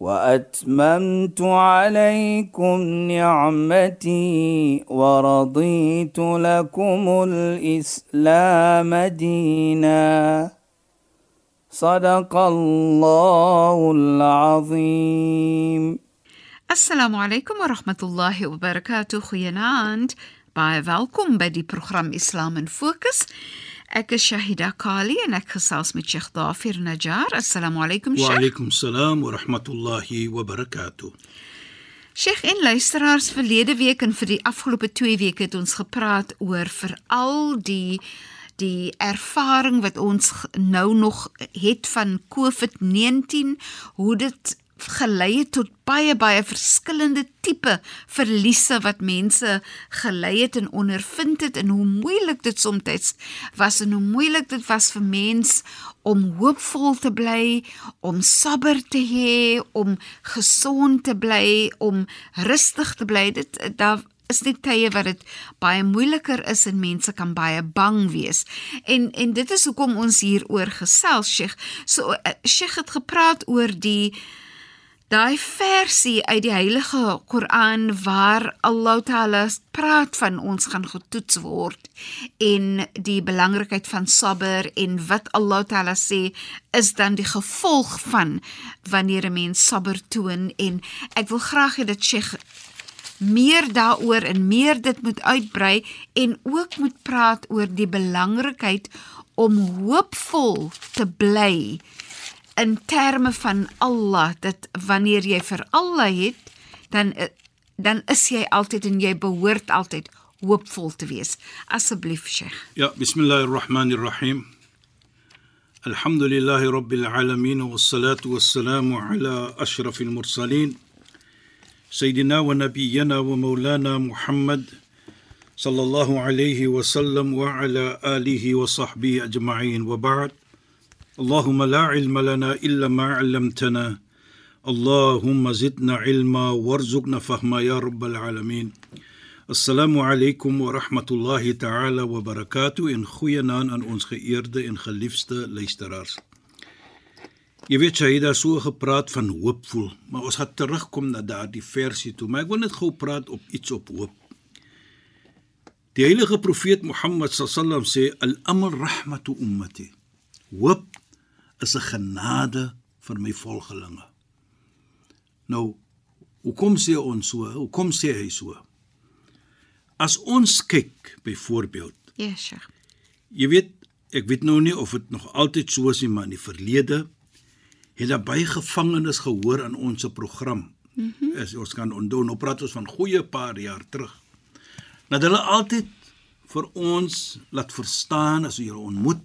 وأتممت عليكم نعمتي ورضيت لكم الإسلام دينا. صدق الله العظيم. السلام عليكم ورحمة الله وبركاته. خيانات باي فالكم بدي برنامج إسلام فوكس Ek is Shahida Kali en ek gesels met Sheikh Dafir Najjar. Assalamu alaykum Sheikh. Wa alaykum salaam wa rahmatullahi wa barakatuh. Sheikh en luisteraars, verlede week en vir die afgelope 2 weke het ons gepraat oor veral die die ervaring wat ons nou nog het van COVID-19, hoe dit gelei het tot baie baie verskillende tipe verliese wat mense gelei het en ondervind het en hoe moeilik dit soms was en hoe moeilik dit was vir mens om hoopvol te bly, om sabber te hê, om gesond te bly, om rustig te bly. Dit daar is net tye wat dit baie moeiliker is en mense kan baie bang wees. En en dit is hoekom ons hieroor gesels, Sheikh. So eh, Sheikh het gepraat oor die Daai versie uit die Heilige Koran waar Allah Taala praat van ons gaan getoets word en die belangrikheid van sabber en wat Allah Taala sê is dan die gevolg van wanneer 'n mens sabber toon. En ek wil graag hê dat Sheikh meer daaroor en meer dit moet uitbrei en ook moet praat oor die belangrikheid om hoopvol te bly in terme van Allah dat wanneer jy vir Allah het dan dan is jy altyd en jy behoort altyd hoopvol te wees asseblief Sheikh يا بسم الله الرحمن الرحيم. الحمد لله رب العالمين والصلاة والسلام على أشرف المرسلين سيدنا ونبينا ومولانا محمد صلى الله عليه وسلم وعلى آله وصحبه أجمعين وبعد اللهم لا علم لنا إلا ما علمتنا اللهم زدنا علما وارزقنا فهما يا رب العالمين Assalamu alaykum wa rahmatullahi ta'ala wa barakatuh en goeienaand aan ons geëerde en geliefde luisteraars. Jy weet jy het daar so gepraat van hoopvol, maar ons gaan terugkom na daardie versie toe, maar ek wil net gou praat op iets op hoop. Die heilige profeet Mohammed sallam sê al-amr rahmatu ummati. Hoop is 'n genade vir my volgelinge. Nou, hoekom sê ons so? Hoekom sê hy so? As ons kyk byvoorbeeld, Ja Sheikh jy weet, ek weet nou nie of dit nog altyd so is nie, maar in die verlede het daar baie gevangenes gehoor aan ons se program. Mm As ons kan onthou, nou praat ons van goeie paar jaar terug. Dat hulle altyd vir ons laat verstaan as jy hulle ontmoet,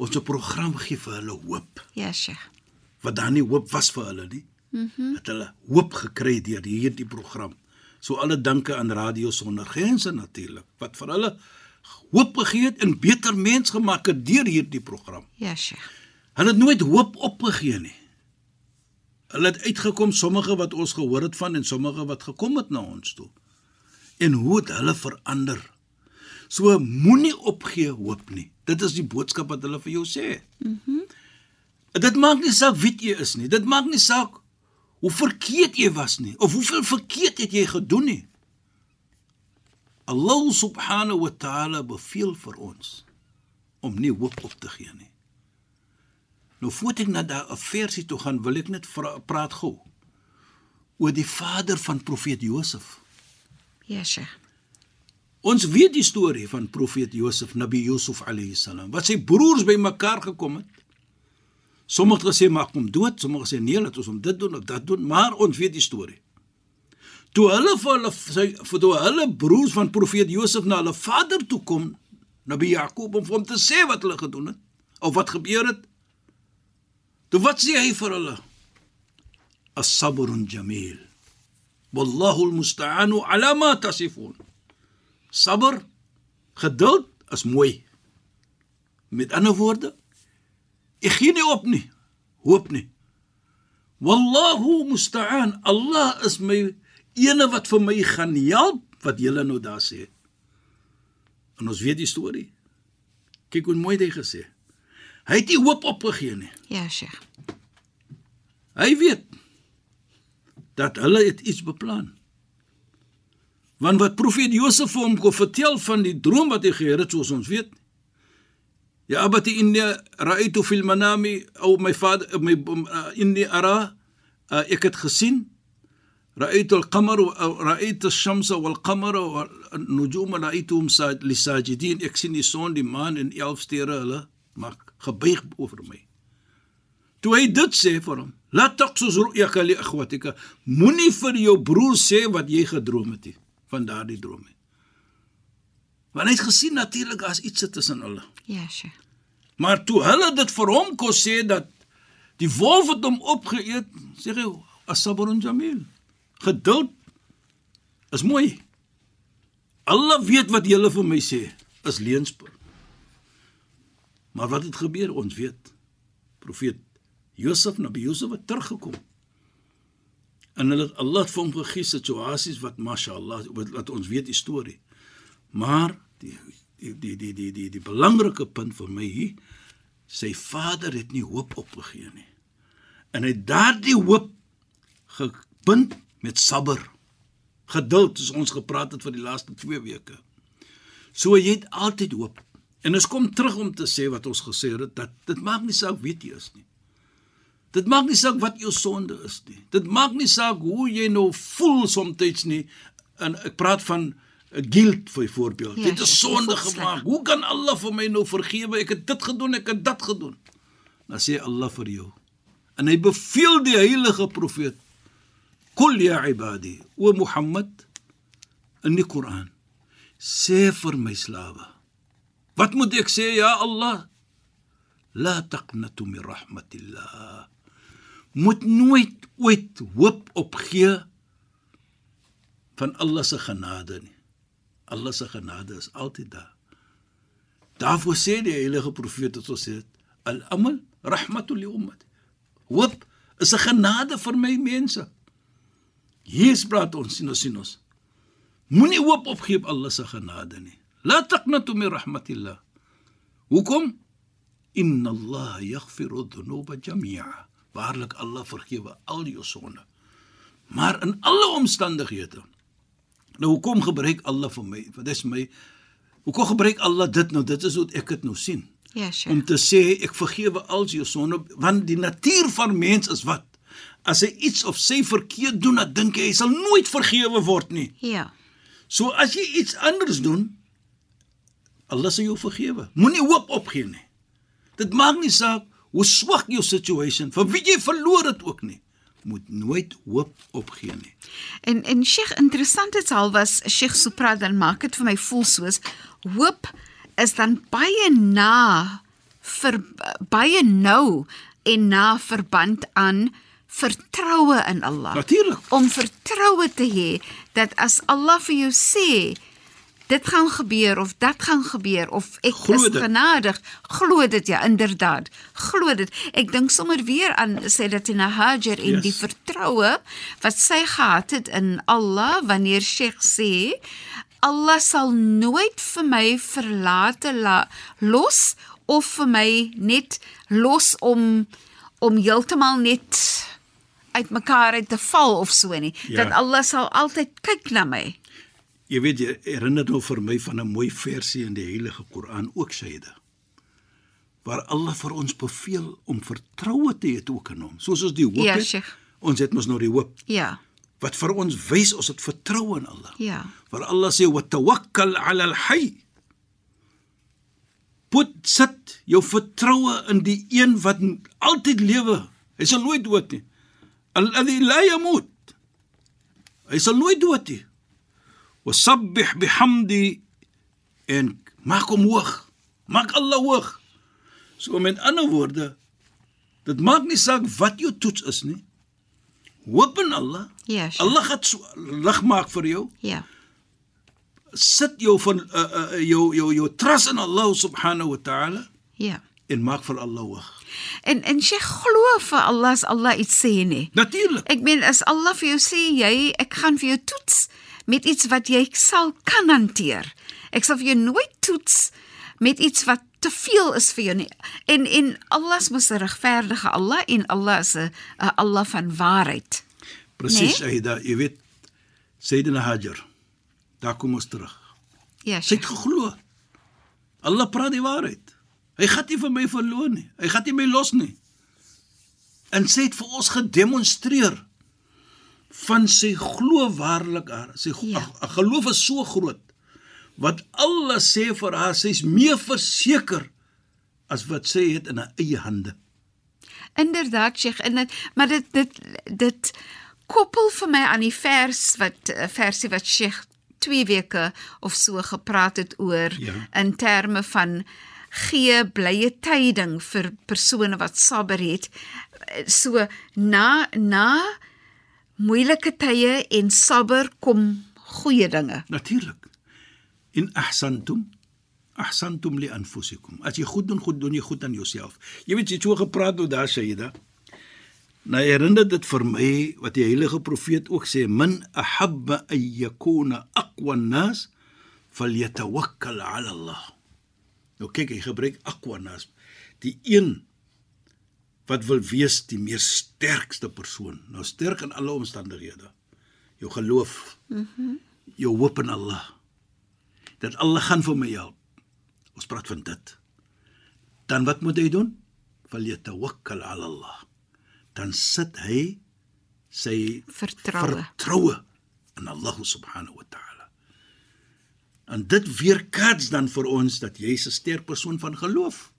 ons se program gee vir hulle hoop. Ja Sheikh Wat dan nie hoop was vir hulle nie. Mhm. Mm het hulle hoop gekry deur hierdie program. So alle danke aan Radio Sonder Grense natuurlik wat vir hulle hoop gegee het en beter mens gemaak het deur hierdie program. Ja Sheikh Hulle het nooit hoop opgegee nie. Hulle het uitgekom sommige wat ons gehoor het van en sommige wat gekom het na ons toe. En hoe het hulle verander? So moenie opgee hoop nie. Dit is die boodskap wat hulle vir jou sê. Mhm. Mm dit maak nie saak wie jy is nie. Dit maak nie saak hoe verkeerd jy was nie of hoeveel verkeerd het jy gedoen nie. Allah subhanahu wa ta'ala beveel vir ons om nie hoop op te gee nie. Nou voordat ek na daai versie toe gaan, wil ek net praat gou oor die vader van profeet Josef. Ja Sheikh Ons weet die storie van profeet Josef, Nabi Yusuf alayhi salam, wat sy broers bymekaar gekom het. Sommige gesê maak hom dood, sommige sê nee, laat ons hom dit doen of dat doen, maar ons weet die storie. Toe hulle vir hulle sy vir toe hulle broers van profeet Josef na hulle vader toe kom, Nabi Jakob om vir hom te sê wat hulle gedoen het of wat gebeur het. Toe wat sê hy vir hulle? As-sabrun jameel. Wallahu almusta'anu ala ma tasifun. Sabr, geduld is mooi. Met ander woorde, ek gee nie op nie. Hoop nie. Wallahu musta'an. Allah is my ene wat vir my gaan help wat julle nou daar sê. En ons weet die storie. Kyk hoe mooi dit gesê. Hy het nie hoop opgegee nie. Ja, Sheikh. Hy weet dat hulle het iets beplan. Want wat profeet Josef vir hom kon vertel van die droom wat hy gehad het, soos ons weet. Ja abati inni ra'aytu fil manami ou my vader my inni ara uh, ek het gesien ra'aytu al-qamar wa ra'aytu ash-shamsa wal-qamara wal-nujuma ra'aytuhum lisajidin ek sien die son die maan en 11 sterre hulle maak gebuig oor my toe hy dit sê vir hom laat taqsus ru'yaka li akhwatika moenie vir jou broer sê wat jy gedroom het nie van daardie droom nie Want hy het gesien natuurlik as iets tussen hulle. Ja, Sheikh. Maar toe hulle dit vir hom kon sê dat die wolf het hom opgeëet, sê hy asabrun jamil. Geduld is mooi. Allah weet wat julle vir my sê is leenspoor. Maar wat het gebeur? Ons weet. Profeet Josef Nabi Josef het teruggekom. En hulle Allah het vir hom gegee situasies wat mashallah wat ons weet die storie. Maar die die die die die die, die belangrike punt vir my hier, sy vader het nie hoop opgegee nie. En hy daardie hoop gebind met sabber. Geduld, soos ons gepraat het vir die laaste 2 weke. So jy het altyd hoop. En ons kom terug om te sê wat ons gesê het dat dit maak nie saak wie jy is nie. Dit maak nie saak wat jou sonde is nie. Dit maak nie saak hoe jy nou voel soms nie. En ek praat van 'n guilt vir voorbeeld. Ja, dit is sonde gemaak. Hoe kan Allah vir my nou vergewe? Ek het dit gedoen, ek het dat gedoen. Dan sê Allah vir jou. En hy beveel die heilige profeet: "Kul ya ibadi, o Mohammed in die Koran, sê vir my slawe. Wat moet ek sê ja Allah? La taqnatu min rahmatillah. Moet nooit ooit hoop opgee van Allah se genade nie. Allah se genade is altyd daar. Daarvoor sê die heilige profeet het gesê: "Al-amal rahmatul li ummati." Hoop is 'n genade vir my mense. Hier praat ons sien ons sien ons. Moenie hoop opgee op Allah se genade nie. La taqnatu min rahmatillah. Hoekom? Inna Allah yaghfiru dhunuba jami'a. Waarlik Allah vergewe al jou sonde. Maar in alle omstandighede Nou hoekom gebruik Allah vir my? Wat is my Hoekom gebruik Allah dit nou? Dit is hoe ek dit nou sien. Ja, sure. Om te sê ek vergewe al jou sonde want die natuur van mens is wat? As hy iets of sê verkeerd doen, dan dink hy hy sal nooit vergewe word nie. Ja. So as jy iets anders doen, Allah sal jou vergewe. Moenie hoop opgee nie. Dit maak nie saak hoe swak jou situation, vir wie jy verloor het ook nie moet nooit hoop opgee nie. En en Sheikh interessant dit al was Sheikh Supra dan maak dit vir my voel soos hoop is dan baie na vir baie nou en na verband aan vertroue in Allah. Natuurlik. Om vertroue te hê dat as Allah vir jou sê dit gaan gebeur of dat gaan gebeur of ek glo is dit. genadig glo dit ja inderdaad glo dit ek dink sommer weer aan sê dat in Hajar en yes. die vertroue wat sy gehad het in Allah wanneer Sheikh sê Allah sal nooit vir my verlate la, los of vir my net los om om heeltemal net uitmekaar uit te val of so nie ja. dat Allah sal altyd kyk na my Jy weet jy herinner nou vir my van 'n mooi versie in die Heilige Koran ook syde. Waar Allah vir ons beveel om vertroue te hê ook in hom. Soos ons die hoop ja, het. Ons het mos nou die hoop. Ja. Wat vir ons wys ons het vertroue in Allah. Ja. Waar Allah sê wa tawakkal 'ala al-hayy. Put sit jou vertroue in die een wat altyd lewe. Hy sal nooit dood nie. Alladhi la yamut. Hy sal nooit dood nie wasabbih bihamdi en maak hom hoog. Maak Allah hoog. So met ander woorde, dit maak nie saak wat jou toets is nie. Hoop in Allah. Ja, Sheikh. Allah gaan so lig maak vir jou. Ja. Sit jou van uh, uh, jou jou jou trust in Allah subhanahu wa ta'ala Ja. en maak vir Allah hoog. En en Sheikh glo vir Allah as Allah iets sê nie. Natuurlik. Ek meen as Allah vir jou sê jy ek gaan vir jou toets met iets wat jy sal kan hanteer. Ek sal vir jou nooit toets met iets wat te veel is vir jou nie. En en Allah is mos 'n regverdige Allah en Allah is 'n Allah van waarheid. Presies, Nee? Aida, jy weet Sayyidina Hajar. Daar kom ons terug. Ja, Sy het geglo. Allah praat die waarheid. Hy gaan nie vir my verloon nie. Hy gaan nie my los nie. En sy het vir ons gedemonstreer van sy glo waarlik haar. Sy Ja. ja. geloof is so groot. Wat Allah sê vir haar, sy's meer verseker as wat sy het in haar eie hande. Inderdaad, Sheikh, en dit maar dit dit dit koppel vir my aan die vers wat eh, versie wat Sheikh 2 weke of so gepraat het oor Ja. in terme van gee blye tyding vir persone wat sabber het. Eh, So na na moeilike tye en sabber kom goeie dinge. Natuurlik. In ahsantum ahsantum li anfusikum. As jy goed doen, goed doen jy goed aan jouself. Jy weet jy het so gepraat oor daar Sayyida. Nou herinner dit vir my wat die heilige profeet ook sê, "Man ahabba an yakuna aqwa an-nas falyatawakkal 'ala Allah." Nou kyk, hy gebruik aqwa an-nas. Die een wat wil wees die meer sterkste persoon. Nou sterk in alle omstandighede. Jou geloof. Mhm. Mm jou hoop in Allah. Dat Allah gaan vir my help. Ons praat van dit. Dan wat moet hy doen? Falyatawakkal 'ala Allah. Dan sit hy sy Vertroue. vertroue in Allah subhanahu wa ta'ala. En dit weerkaats dan vir ons dat jy's 'n sterk persoon van geloof.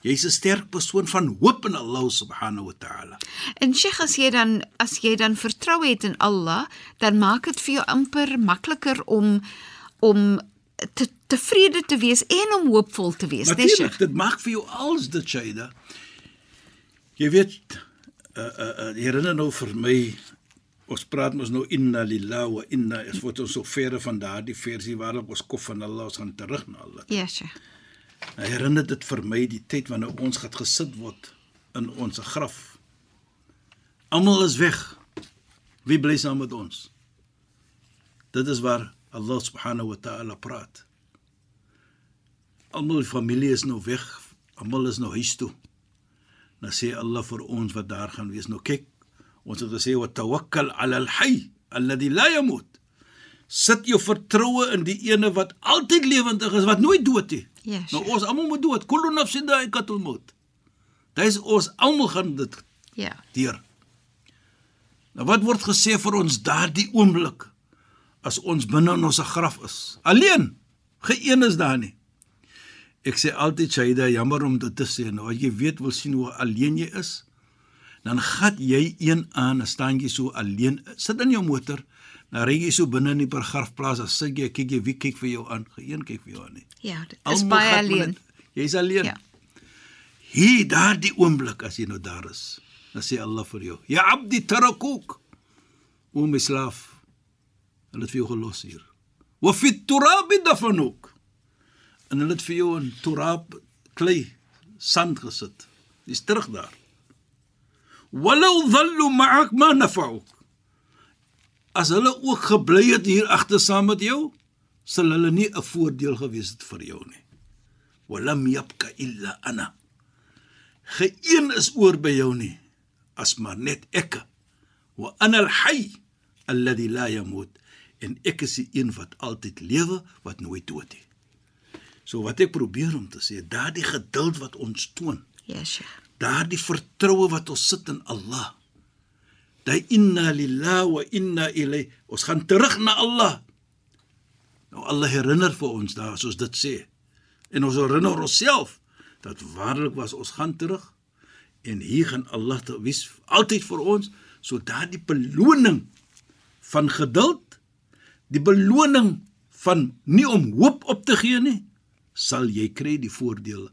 Jy's 'n sterk persoon van hoop in Allah subhanahu wa ta'ala. En Sheikh as jy dan as jy dan vertrou het in Allah, dan maak dit vir jou amper makliker om om te tevrede te wees en om hoopvol te wees, né Natuurlik, Sheikh? dit maak vir jou als dit Shaida. Jy weet uh uh, uh herinner nou vir my ons praat mos nou inna lillahi wa inna is wat ons so verre van daardie versie waar ons kof van Allah ons gaan terug na Allah. Ja, Sheikh. Herinner dit vir my die tyd wanneer ons gaan gesit word in ons graf. Almal is weg. Wie bly saam met ons? Dit is waar Allah subhanahu wa ta'ala praat. Almal familie is nou weg. Almal is nou huis toe. Nou sê Allah vir ons wat daar gaan wees. Nou kyk, ons het gesê wa tawakkal 'ala al-hayy alladhi la yamut. Sit jou vertroue in die ene wat altyd lewendig is, wat nooit dood nie. Ja, Nou ons almal moet dood. Kullu nafsin da'iqatul maut. Dis ons almal gaan dit Ja. deur. Nou wat word gesê vir ons daardie oomblik as ons binne in ons graf is? Alleen. Geen is daar nie. Ek sê altyd Shaida, jammer om dit te sê, nou as jy weet wil sien hoe alleen jy is, dan gat jy een aan, dan staan jy so alleen, sit in jou motor, dan ry jy so binne in die begrafplaas, dan sit jy, kyk jy wie kyk vir jou aan, geen kyk vir jou aan nie. Ja, dit is Almal baie alleen. Jy's alleen. Ja. Hier daardie oomblik as jy nou daar is, dan sê Allah vir jou: "Ya abdi tarakuk." O my slaaf, hulle het vir jou gelos hier. Wa fi turab dafanuk. En hulle het vir jou in turab klei sand gesit. Jy's terug daar. Walau dhallu ma'ak ma nafa'uk. As hulle ook gebly het hier agter saam met jou, sal hulle nie 'n voordeel gewees het vir jou nie. Walam yabka illa ana. Geen is oor by jou nie as maar net ek. Wa ana al-hayy alladhi la yamut. En ek is die een wat altyd lewe, wat nooit dood nie. So wat ek probeer om te sê, daardie geduld wat ons toon, Ja, Sheikh. daardie vertroue wat ons sit in Allah. Daai inna lillahi wa inna ilay. Ons gaan terug na Allah. Nou Allah herinner vir ons daar soos dit sê. En ons herinner onsself dat waarlik was ons gaan terug en hier gaan Allah te wys altyd vir ons so daardie beloning van geduld, die beloning van nie om hoop op te gee nie, sal jy kry die voordele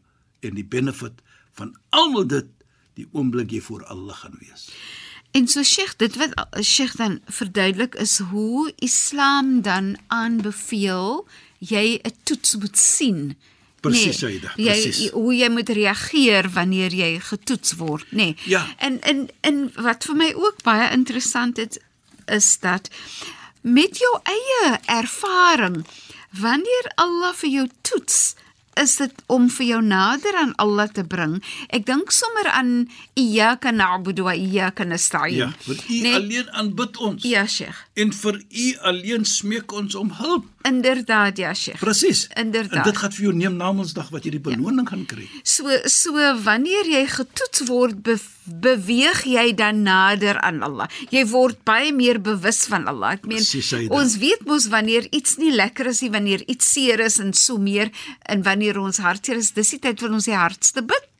en die benefit van almal dit die oomblik jy voor Allah gaan wees. En so Sheikh, dit wat Sheikh dan verduidelik is hoe Islam dan aanbeveel jy 'n toets moet sien. Presies, Saida, jy, presies. hoe jy moet reageer wanneer jy getoets word, nê. Nee. Ja. En en en wat vir my ook baie interessant is is dat met jou eie ervaring wanneer Allah vir jou toets is dit om vir jou nader aan Allah te bring. Ek dink sommer aan iyyaka na'budu wa iyyaka nasta'in. Ja, want U nee. alleen aanbid ons. Ja, Sheikh. En vir U alleen smeek ons om hulp. Inderdaad, ja, Sheikh. Presies. Inderdaad. En dit gaan vir jou neem na Mondsdag wat jy die beloning ja. gaan kry. So so wanneer jy getoets word, be, beweeg jy dan nader aan Allah. Jy word baie meer bewus van Allah. Ek meen ons weet mos wanneer iets nie lekker is nie, wanneer iets seer is en so meer en wanneer ons hartseer is, dis die tyd wanneer ons die hardste bid.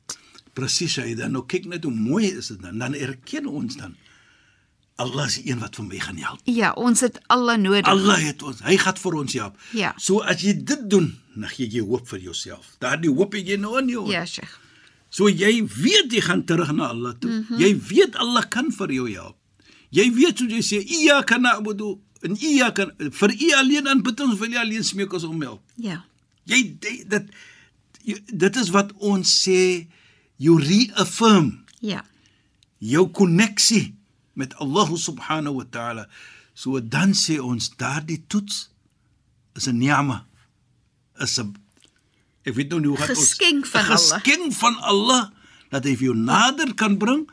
Presies, dan nou kyk net hoe mooi is dit dan. Dan erken ons dan Allah is die een wat vir my gaan help. Ja, ons het Allah nodig. Allah het ons. Hy gaan vir ons help. Ja. So as jy dit doen, dan gee jy hoop vir jouself. Daardie hoop het jy nou in jou. Ja, Sheikh. So jy weet jy gaan terug na Allah toe. Mm -hmm. Jy weet Allah kan vir jou help. Jy weet hoe jy sê iyyaka na'budu en iyyaka vir u alleen aanbid ons vir u alleen smeek ons om help. Ja. Jy dit, dit is wat ons sê you reaffirm Ja. jou koneksie met Allah subhanahu wa ta'ala. So dan sê ons daardie toets is 'n ni'ma. Is 'n ek weet nou nie hoe gaan ons Geskenk van 'n Allah. Geskenk van Allah dat hy vir jou nader kan bring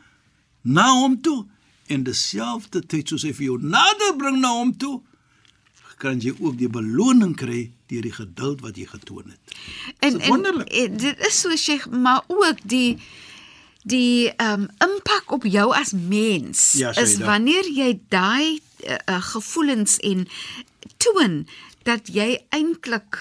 na hom toe en dieselfde tyd soos hy vir jou nader bring na hom toe kan jy ook die beloning kry deur die geduld wat jy getoon het. En, en wonderlik. en dit is so Sheikh, maar ook die die ehm um, impak op jou as mens Ja, is Shaida. wanneer jy daai uh, uh, gevoelens en toon dat jy eintlik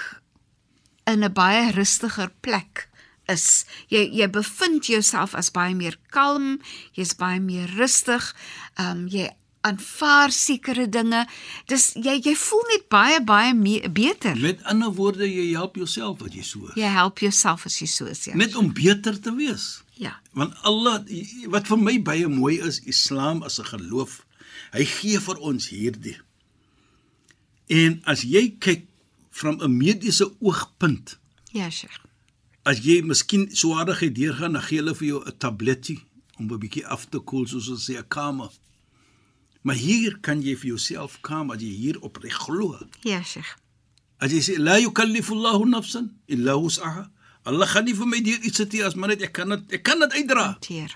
in 'n baie rustiger plek is. Jy jy bevind jouself as baie meer kalm, jy's baie meer rustig. Ehm um, jy aanvaar sekere dinge. Dis jy jy voel net baie baie meer, beter. Met ander woorde, jy help jouself wat jy so is. Jy help jouself as jy so is, ja. Net om beter te wees. Ja. Want Allah wat vir my baie mooi is, Islam as 'n geloof, hy gee vir ons hierdie. En as jy kyk van 'n mediese oogpunt, Ja, Sheikh. as jy miskien swaardigheid deurgaan, dan gee hulle vir jou 'n tabletjie om 'n bietjie af te koel soos ons sê 'n kamer. Maar hier kan jy vir jouself kaam as jy hier opreg glo. Ja, Sheikh. As jy sê la yukallifu Allahu nafsan illa wus'aha. Allah gaan nie vir my deur iets sê as maar net ek kan dit ek kan dit uitdra. Teer.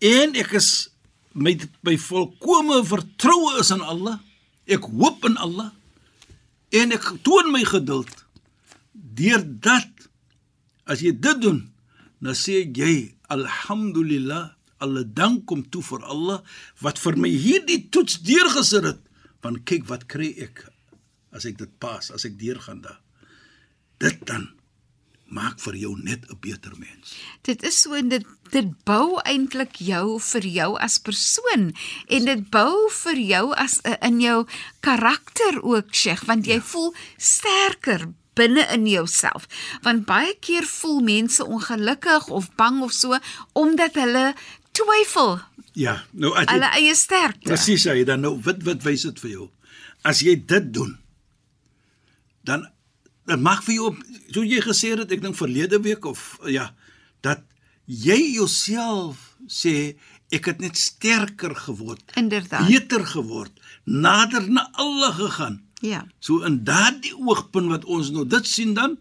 En ek is met my volkomme vertroue is in Allah. Ek hoop in Allah. En ek toon my geduld. Deurdat as jy dit doen, dan sê jy alhamdulillah, alle dank kom toe vir Allah wat vir my hierdie toets deurgesit het. Want kyk wat kry ek as ek dit pas, as ek deurgaan daar. Dit dan maak vir jou net 'n beter mens. Dit is so en dit dit bou eintlik jou vir jou as persoon en dit bou vir jou as uh, in jou karakter ook, Sheikh, want jy ja. voel sterker binne in jouself. Want baie keer voel mense ongelukkig of bang of so omdat hulle twyfel Ja, nou as jy hulle eie sterkte. Presies, hy dan nou wat wat wys dit vir jou? As jy dit doen, dan dan mag vir jou so jy gesê het ek dink verlede week of ja, dat jy jouself sê ek het net sterker geword, Inderdaad. beter geword, nader na Allah gegaan. Ja. So in daardie oogpunt wat ons nou dit sien dan,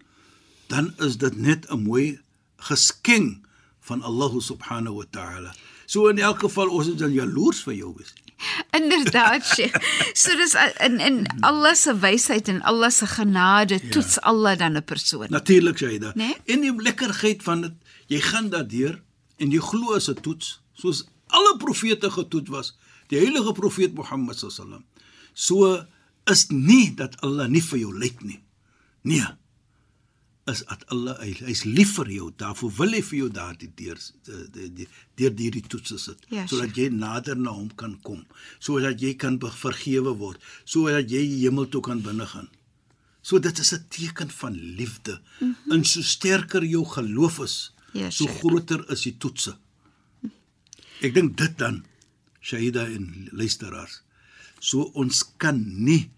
dan is dit net 'n mooi geskenk van Allah subhanahu wa ta'ala. So in elk geval ons is dan jaloers vir jou wees. Inderdaad, Sheikh. So dis in in Allah se wysheid en Allah se genade Ja. toets Allah dan 'n persoon. Natuurlik hy dit. Nee? En die lekkerheid van dit, jy gaan daardeur en jy glo as 'n toets, soos alle profete getoet was, die heilige profeet Mohammed sallam. So is nie dat Allah nie vir jou lyk nie. Nee. Is dat Allah hy, hy's lief vir jou, daarvoor wil hy vir jou daardie deur die die deur hierdie toetse sit Ja, sodat jy nader na hom kan kom, sodat jy kan vergewe word, sodat jy die hemel toe kan binnegaan. So dit is 'n teken van liefde. Mm -hmm. En so sterker jou geloof is, Ja, so groter is die toetse. Ek dink dit dan Shahida en luisteraars. So ons kan nie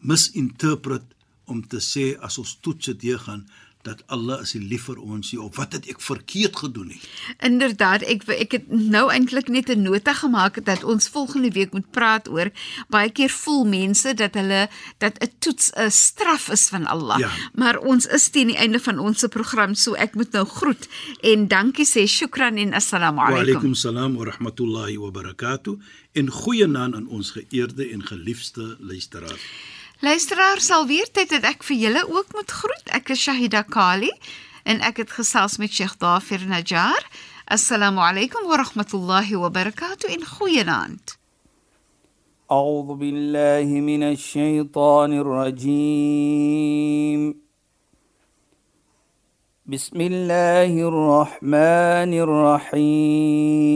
misinterpret om te sê as ons toets dit gaan dat Allah is lief vir ons nie of wat het ek verkeerd gedoen nie. Inderdaad, ek ek het nou eintlik net 'n nota gemaak dat ons volgende week moet praat oor baie keer voel mense dat hulle dat 'n toets 'n straf is van Allah. Ja. Maar ons is teen die einde van ons program, so ek moet nou groet en dankie sê shukran en assalamu Wa alaykum. alaykum salaam wa rahmatullahi wa barakatuh en goeie naam aan ons geëerde en geliefde luisteraars. Luisteraar sal weer tyd dat ek vir julle ook moet groet. Ek is Shahida Kali en ek het gesels met Sheikh Dafir Najjar. Assalamu alaykum wa rahmatullahi wa barakatuh in goeienaand. أعوذ بالله من الشيطان الرجيم بسم الله الرحمن الرحيم